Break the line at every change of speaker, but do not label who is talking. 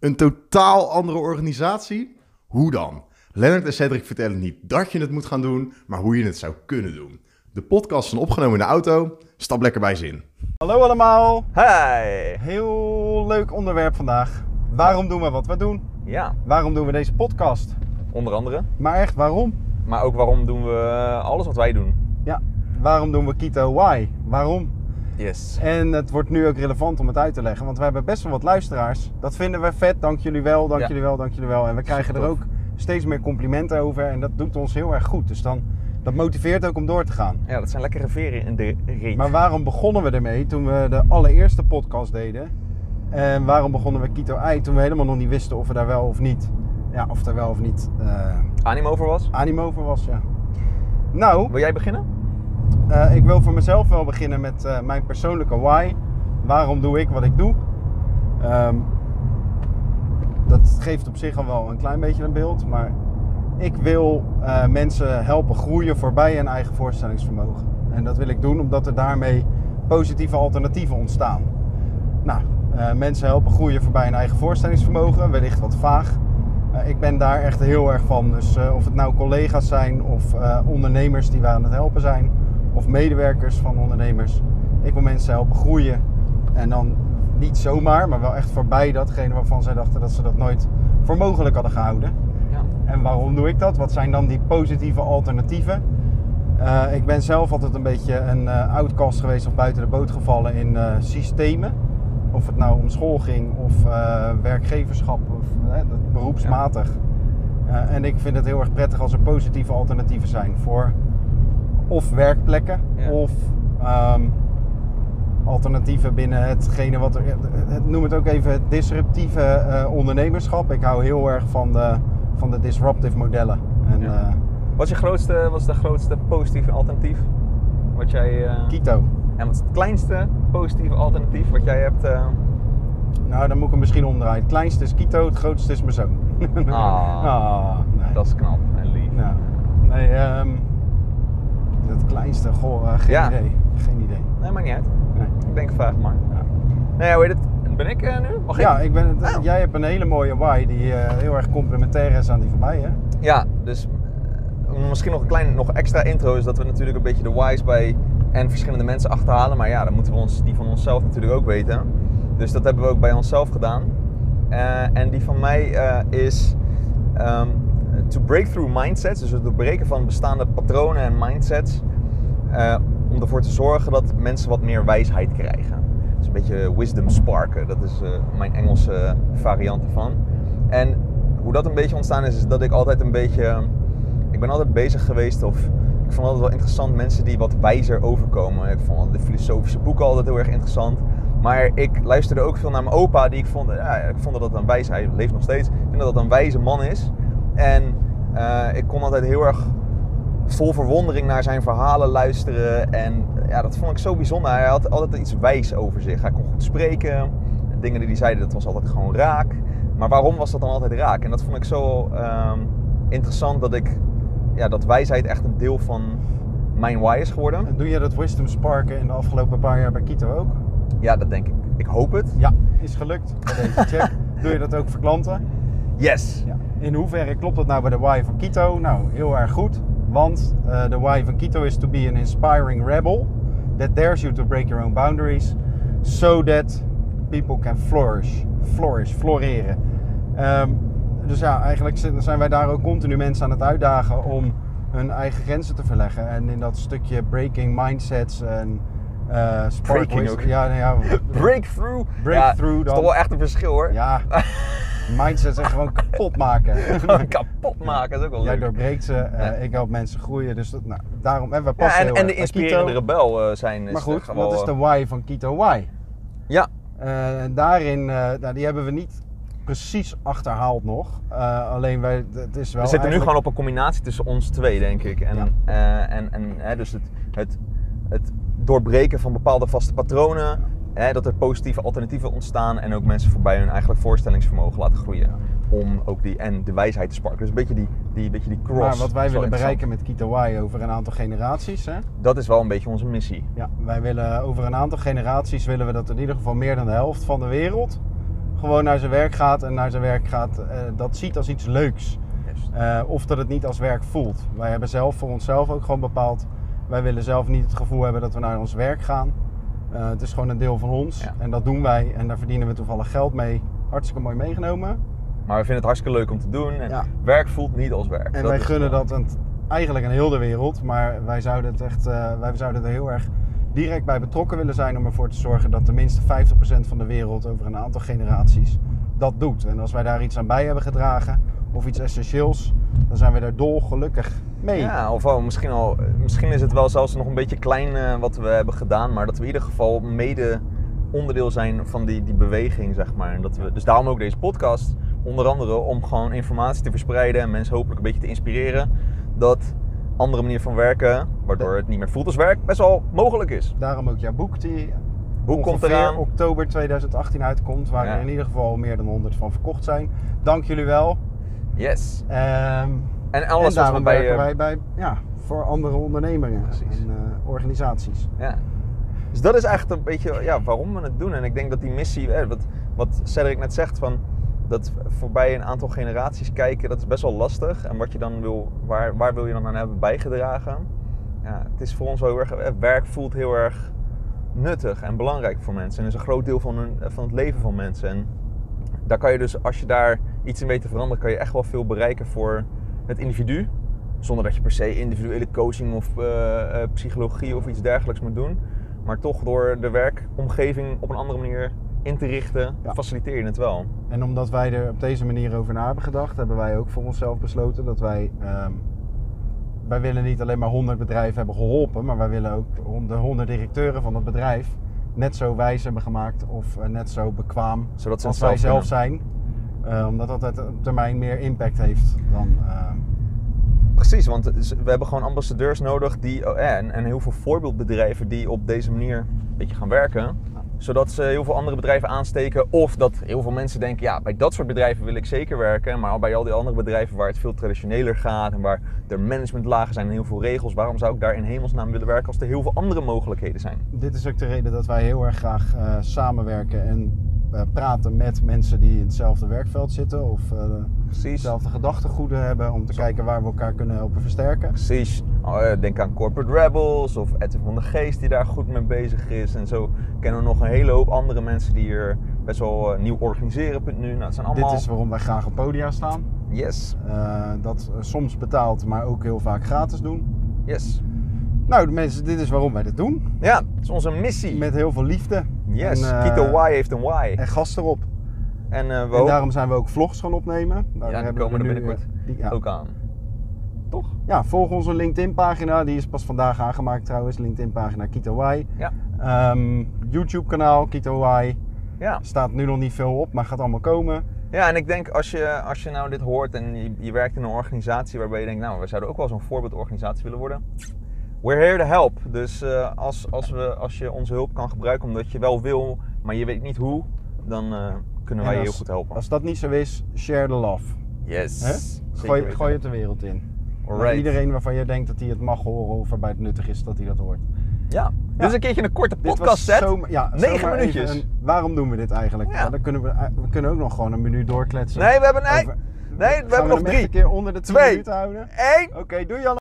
Een totaal andere organisatie? Hoe dan? Lennart en Cedric vertellen niet dat je het moet gaan doen, maar hoe je het zou kunnen doen. De podcast is opgenomen in de auto. Stap lekker bij zin.
Hallo allemaal.
Hi!
Heel leuk onderwerp vandaag. Waarom doen we wat we doen?
Ja,
Waarom doen we deze podcast?
onder andere.
Maar echt, waarom?
Maar ook waarom doen we alles wat wij doen?
Ja, waarom doen we Keto Why? Waarom?
Yes.
En het wordt nu ook relevant om het uit te leggen, want we hebben best wel wat luisteraars. Dat vinden we vet, dank jullie wel, dank
Ja.
jullie wel, dank jullie wel. En we krijgen er ook steeds meer complimenten over en dat doet ons heel erg goed. Dus dan, dat motiveert ook om door te gaan.
Ja, dat zijn lekkere veren in de reet.
Maar waarom begonnen we ermee toen we de allereerste podcast deden? En waarom begonnen we Keto Ei toen we helemaal nog niet wisten of we daar wel of niet, ja, of daar wel of niet eh,
Animo over was?
animo voor was, ja. Nou,
Wil jij beginnen?
Eh, ik wil voor mezelf wel beginnen met eh, mijn persoonlijke why. Waarom doe ik wat ik doe? Ehm, dat geeft op zich al wel een klein beetje een beeld, maar ik wil eh, mensen helpen groeien voorbij hun eigen voorstellingsvermogen. En dat wil ik doen omdat er daarmee positieve alternatieven ontstaan. Nou, mensen helpen groeien voorbij hun eigen voorstellingsvermogen, wellicht wat vaag. Ik ben daar echt heel erg van. Dus of het nou collega's zijn of ondernemers die we aan het helpen zijn, of medewerkers van ondernemers. Ik wil mensen helpen groeien. En dan niet zomaar, maar wel echt voorbij datgene waarvan zij dachten dat ze dat nooit voor mogelijk hadden gehouden.
Ja.
En waarom doe ik dat? Wat zijn dan die positieve alternatieven? Eh, ik ben zelf altijd een beetje een eh, outcast geweest of buiten de boot gevallen in eh, systemen. Of het nou om school ging of werkgeverschap of beroepsmatig. En ik vind het heel erg prettig als er positieve alternatieven zijn voor of werkplekken
Ja.
of ehm, alternatieven binnen hetgene wat er. het- Noem het ook even het disruptieve eh, ondernemerschap. Ik hou heel erg van de, van de disruptive modellen. En
Ja.
eh,
Wat is je grootste, wat is de grootste positieve alternatief? Wat jij... eh,
Keto.
En wat is het kleinste positieve alternatief wat jij hebt?
Nou, dan moet ik hem misschien omdraaien. Het kleinste is Kito, het grootste is mijn zoon.
Ah.
Ah, nee.
Dat is knap en lief.
Nou, nee, ehm het kleinste, goh, eh, geen
Ja.
idee. Geen idee.
Nee, maakt niet uit.
Nee.
Ik denk, vraag maar.
Ja.
Nee, hoe heet het? Ben ik eh, nu? Mag ik?
Ja, ik ben, het-
Oh.
jij hebt een hele mooie why die eh, heel erg complementair is aan die van mij, hè?
Ja, dus misschien nog een klein nog extra intro is dat we natuurlijk een beetje de whys bij en verschillende mensen achterhalen. Maar ja, dan moeten we ons, die van onszelf natuurlijk ook weten. Dus dat hebben we ook bij onszelf gedaan. En die van mij is ehm, to break through mindsets, dus het doorbreken van bestaande patronen en mindsets. eh, om ervoor te zorgen dat mensen wat meer wijsheid krijgen. Dus een beetje wisdom sparken, dat is eh, mijn Engelse variant ervan. En hoe dat een beetje ontstaan is, is dat ik altijd een beetje. Ik ben altijd bezig geweest, of ik vond altijd wel interessant mensen die wat wijzer overkomen. Ik vond de filosofische boeken altijd heel erg interessant. Maar ik luisterde ook veel naar mijn opa, die ik vond, ja, ik vond dat dat een wijze, hij leeft nog steeds. Ik vind dat dat een wijze man is. En eh, ik kon altijd heel erg vol verwondering naar zijn verhalen luisteren. En ja, dat vond ik zo bijzonder. Hij had altijd iets wijs over zich. Hij kon goed spreken. Dingen die hij zei, dat was altijd gewoon raak. Maar waarom was dat dan altijd raak? En dat vond ik zo ehm, interessant dat ik ja, dat wijsheid echt een deel van mijn why is geworden.
En doe je dat wisdom sparken in de afgelopen paar jaar bij Kito ook?
Ja, dat denk ik. Ik hoop het.
Ja, is gelukt. Bij deze check. Doe je dat ook voor klanten?
Yes!
Ja. In hoeverre klopt dat nou bij de why van Kito? Nou, heel erg goed. Want eh, de why van Kito is to be an inspiring rebel that dares you to break your own boundaries so that people can flourish. Flourish, floreren. Ehm, dus ja, eigenlijk zijn wij daar ook continu mensen aan het uitdagen om hun eigen grenzen te verleggen. En in dat stukje breaking mindsets en spark
Breaking ook.
Ja, nee, ja,
Breakthrough!
Breakthrough
ja,
dan.
is toch wel echt een verschil hoor.
ja, mindsets en gewoon kapot maken.
Gewoon kapot maken is ook wel
Jij
leuk.
doorbreekt ze, eh,
Ja.
ik help mensen groeien. Dus dat, nou, daarom, en we
Ja,
passen
en,
heel
en
erg
de inspirerende rebel eh, zijn.
Maar
is
goed,
gewoon,
wat is de
eh,
why van Kito Why?
Ja,
Eh, en daarin, eh, nou, die hebben we niet precies achterhaald nog. Eh, alleen wij, het is wel
we zitten nu gewoon op een combinatie tussen ons twee, denk ik. En,
Ja.
eh, en, en hè, dus het, het, het doorbreken van bepaalde vaste patronen. Hè, dat er positieve alternatieven ontstaan. En ook mensen voorbij hun eigenlijk voorstellingsvermogen laten groeien. Om ook die, en de wijsheid te sparken. Dus een beetje die, die, beetje die cross.
Maar wat wij willen bereiken met Kito Why over een aantal generaties. Hè?
Dat is wel een beetje onze missie.
Ja, wij willen over een aantal generaties willen we dat in ieder geval meer dan de helft van de wereld gewoon naar zijn werk gaat en naar zijn werk gaat, eh, dat ziet als iets leuks. Eh, of dat het niet als werk voelt. Wij hebben zelf voor onszelf ook gewoon bepaald. Wij willen zelf niet het gevoel hebben dat we naar ons werk gaan. Eh, het is gewoon een deel van ons.
Ja.
En dat doen wij. En daar verdienen we toevallig geld mee. Hartstikke mooi meegenomen.
Maar we vinden het hartstikke leuk om te doen. En
Ja.
werk voelt niet als werk.
En
Dat
wij gunnen
wel-
dat aan eigenlijk aan heel de wereld. Maar wij zouden, het echt, eh, wij zouden er heel erg direct bij betrokken willen zijn. Om ervoor te zorgen dat tenminste 50% van de wereld over een aantal generaties dat doet. En als wij daar iets aan bij hebben gedragen. Of iets essentieels. Dan zijn we daar dolgelukkig mee.
Ja, of misschien, al, misschien is het wel zelfs nog een beetje klein eh, wat we hebben gedaan, maar dat we in ieder geval mede onderdeel zijn van die, die beweging, zeg maar. En dat we, dus daarom ook deze podcast, onder andere om gewoon informatie te verspreiden en mensen hopelijk een beetje te inspireren dat andere manier van werken, waardoor het niet meer voelt als werk, best wel mogelijk is.
Daarom ook jouw boek die
Boek komt eraan.
oktober 2018 uitkomt. Waar
Ja.
er in ieder geval meer dan 100 van verkocht zijn. Dank jullie wel.
Yes.
Ehm,
En
en
alles wat we
daarom
bij... eh,
wij bij, ja, voor andere ondernemingen
Precies.
en eh, organisaties.
Ja. Dus dat is echt een beetje ja, waarom we het doen. En ik denk dat die missie, eh, wat, wat Cedric net zegt, van dat voorbij een aantal generaties kijken, dat is best wel lastig. En wat je dan wil, waar, waar wil je dan aan hebben bijgedragen? Ja, het is voor ons wel heel erg, eh, werk voelt heel erg nuttig en belangrijk voor mensen. En is een groot deel van, hun, van het leven van mensen. En daar kan je dus, als je daar iets in weet te veranderen, kan je echt wel veel bereiken voor het individu. Zonder dat je per se individuele coaching of eh, eh, psychologie of iets dergelijks moet doen. Maar toch door de werkomgeving op een andere manier in te richten,
Ja.
faciliteer je het wel.
En omdat wij er op deze manier over na hebben gedacht, hebben wij ook voor onszelf besloten dat wij. ehm, wij willen niet alleen maar 100 bedrijven hebben geholpen, maar wij willen ook de 100 directeuren van het bedrijf net zo wijs hebben gemaakt of eh, net zo bekwaam
Zodat ze
als
het
wij
zelf
zelf zijn. Eh, omdat dat op termijn meer impact heeft dan. ehm,
Precies, want we hebben gewoon ambassadeurs nodig die, oh, en, en heel veel voorbeeldbedrijven die op deze manier een beetje gaan werken. Zodat ze heel veel andere bedrijven aansteken. Of dat heel veel mensen denken, ja, bij dat soort bedrijven wil ik zeker werken. Maar bij al die andere bedrijven waar het veel traditioneler gaat en waar er managementlagen zijn en heel veel regels. Waarom zou ik daar in hemelsnaam willen werken als er heel veel andere mogelijkheden zijn?
dit is ook de reden dat wij heel erg graag eh, samenwerken en eh, praten met mensen die in hetzelfde werkveld zitten of eh,
Precies.
hetzelfde gedachtegoeden hebben om te kijken waar we elkaar kunnen helpen versterken.
Precies. Oh, eh, Denk aan Corporate Rebels of Edwin van der Geest die daar goed mee bezig is. En zo kennen we nog een hele hoop andere mensen die hier best wel eh, nieuw organiseren. Nu. Nou, het zijn allemaal...
Dit is waarom wij graag op podia staan.
Yes,
Eh, dat eh, soms betaald, maar ook heel vaak gratis doen.
yes.
Nou, de mensen, dit is waarom wij dit doen.
Ja, het is onze missie.
Met heel veel liefde.
Yes,
En, eh,
Keto Y heeft een Y.
En gas erop.
En eh, we
En daarom zijn we ook vlogs gaan opnemen. Daar
ja, die komen er binnenkort
eh, die- ja.
ook aan. Toch?
Ja, volg onze LinkedIn pagina. Die is pas vandaag aangemaakt trouwens. LinkedIn pagina Kito Y.
Ja.
Ehm, YouTube kanaal Kito Y.
Ja.
Staat nu nog niet veel op, maar gaat allemaal komen.
ja, en ik denk als je, als je nou dit hoort en je, je werkt in een organisatie waarbij je denkt, nou, we zouden ook wel zo'n voorbeeldorganisatie willen worden. We're here to help. Dus eh, als, als, we, als je onze hulp kan gebruiken omdat je wel wil, maar je weet niet hoe, dan eh, kunnen wij je heel goed helpen.
Als dat niet zo is, share the love.
Yes.
Gooi,
weten.
gooi het de wereld in.
Alright.
iedereen waarvan je denkt dat hij het mag horen of waarbij het nuttig is dat hij dat hoort.
Ja. Dit is een keertje een korte podcast set.
ja,
Negen
zomaar
minuutjes.
even een- waarom doen we dit eigenlijk?
Ja.
Ja, dan kunnen we, eh, we kunnen ook nog gewoon een minuut doorkletsen.
Nee, we hebben, nee,
Over-
nee, we
Gaan
hebben nog drie.
een keer onder de 10
Twee.
minuten houden?
Eén.
Oké, doei Jan.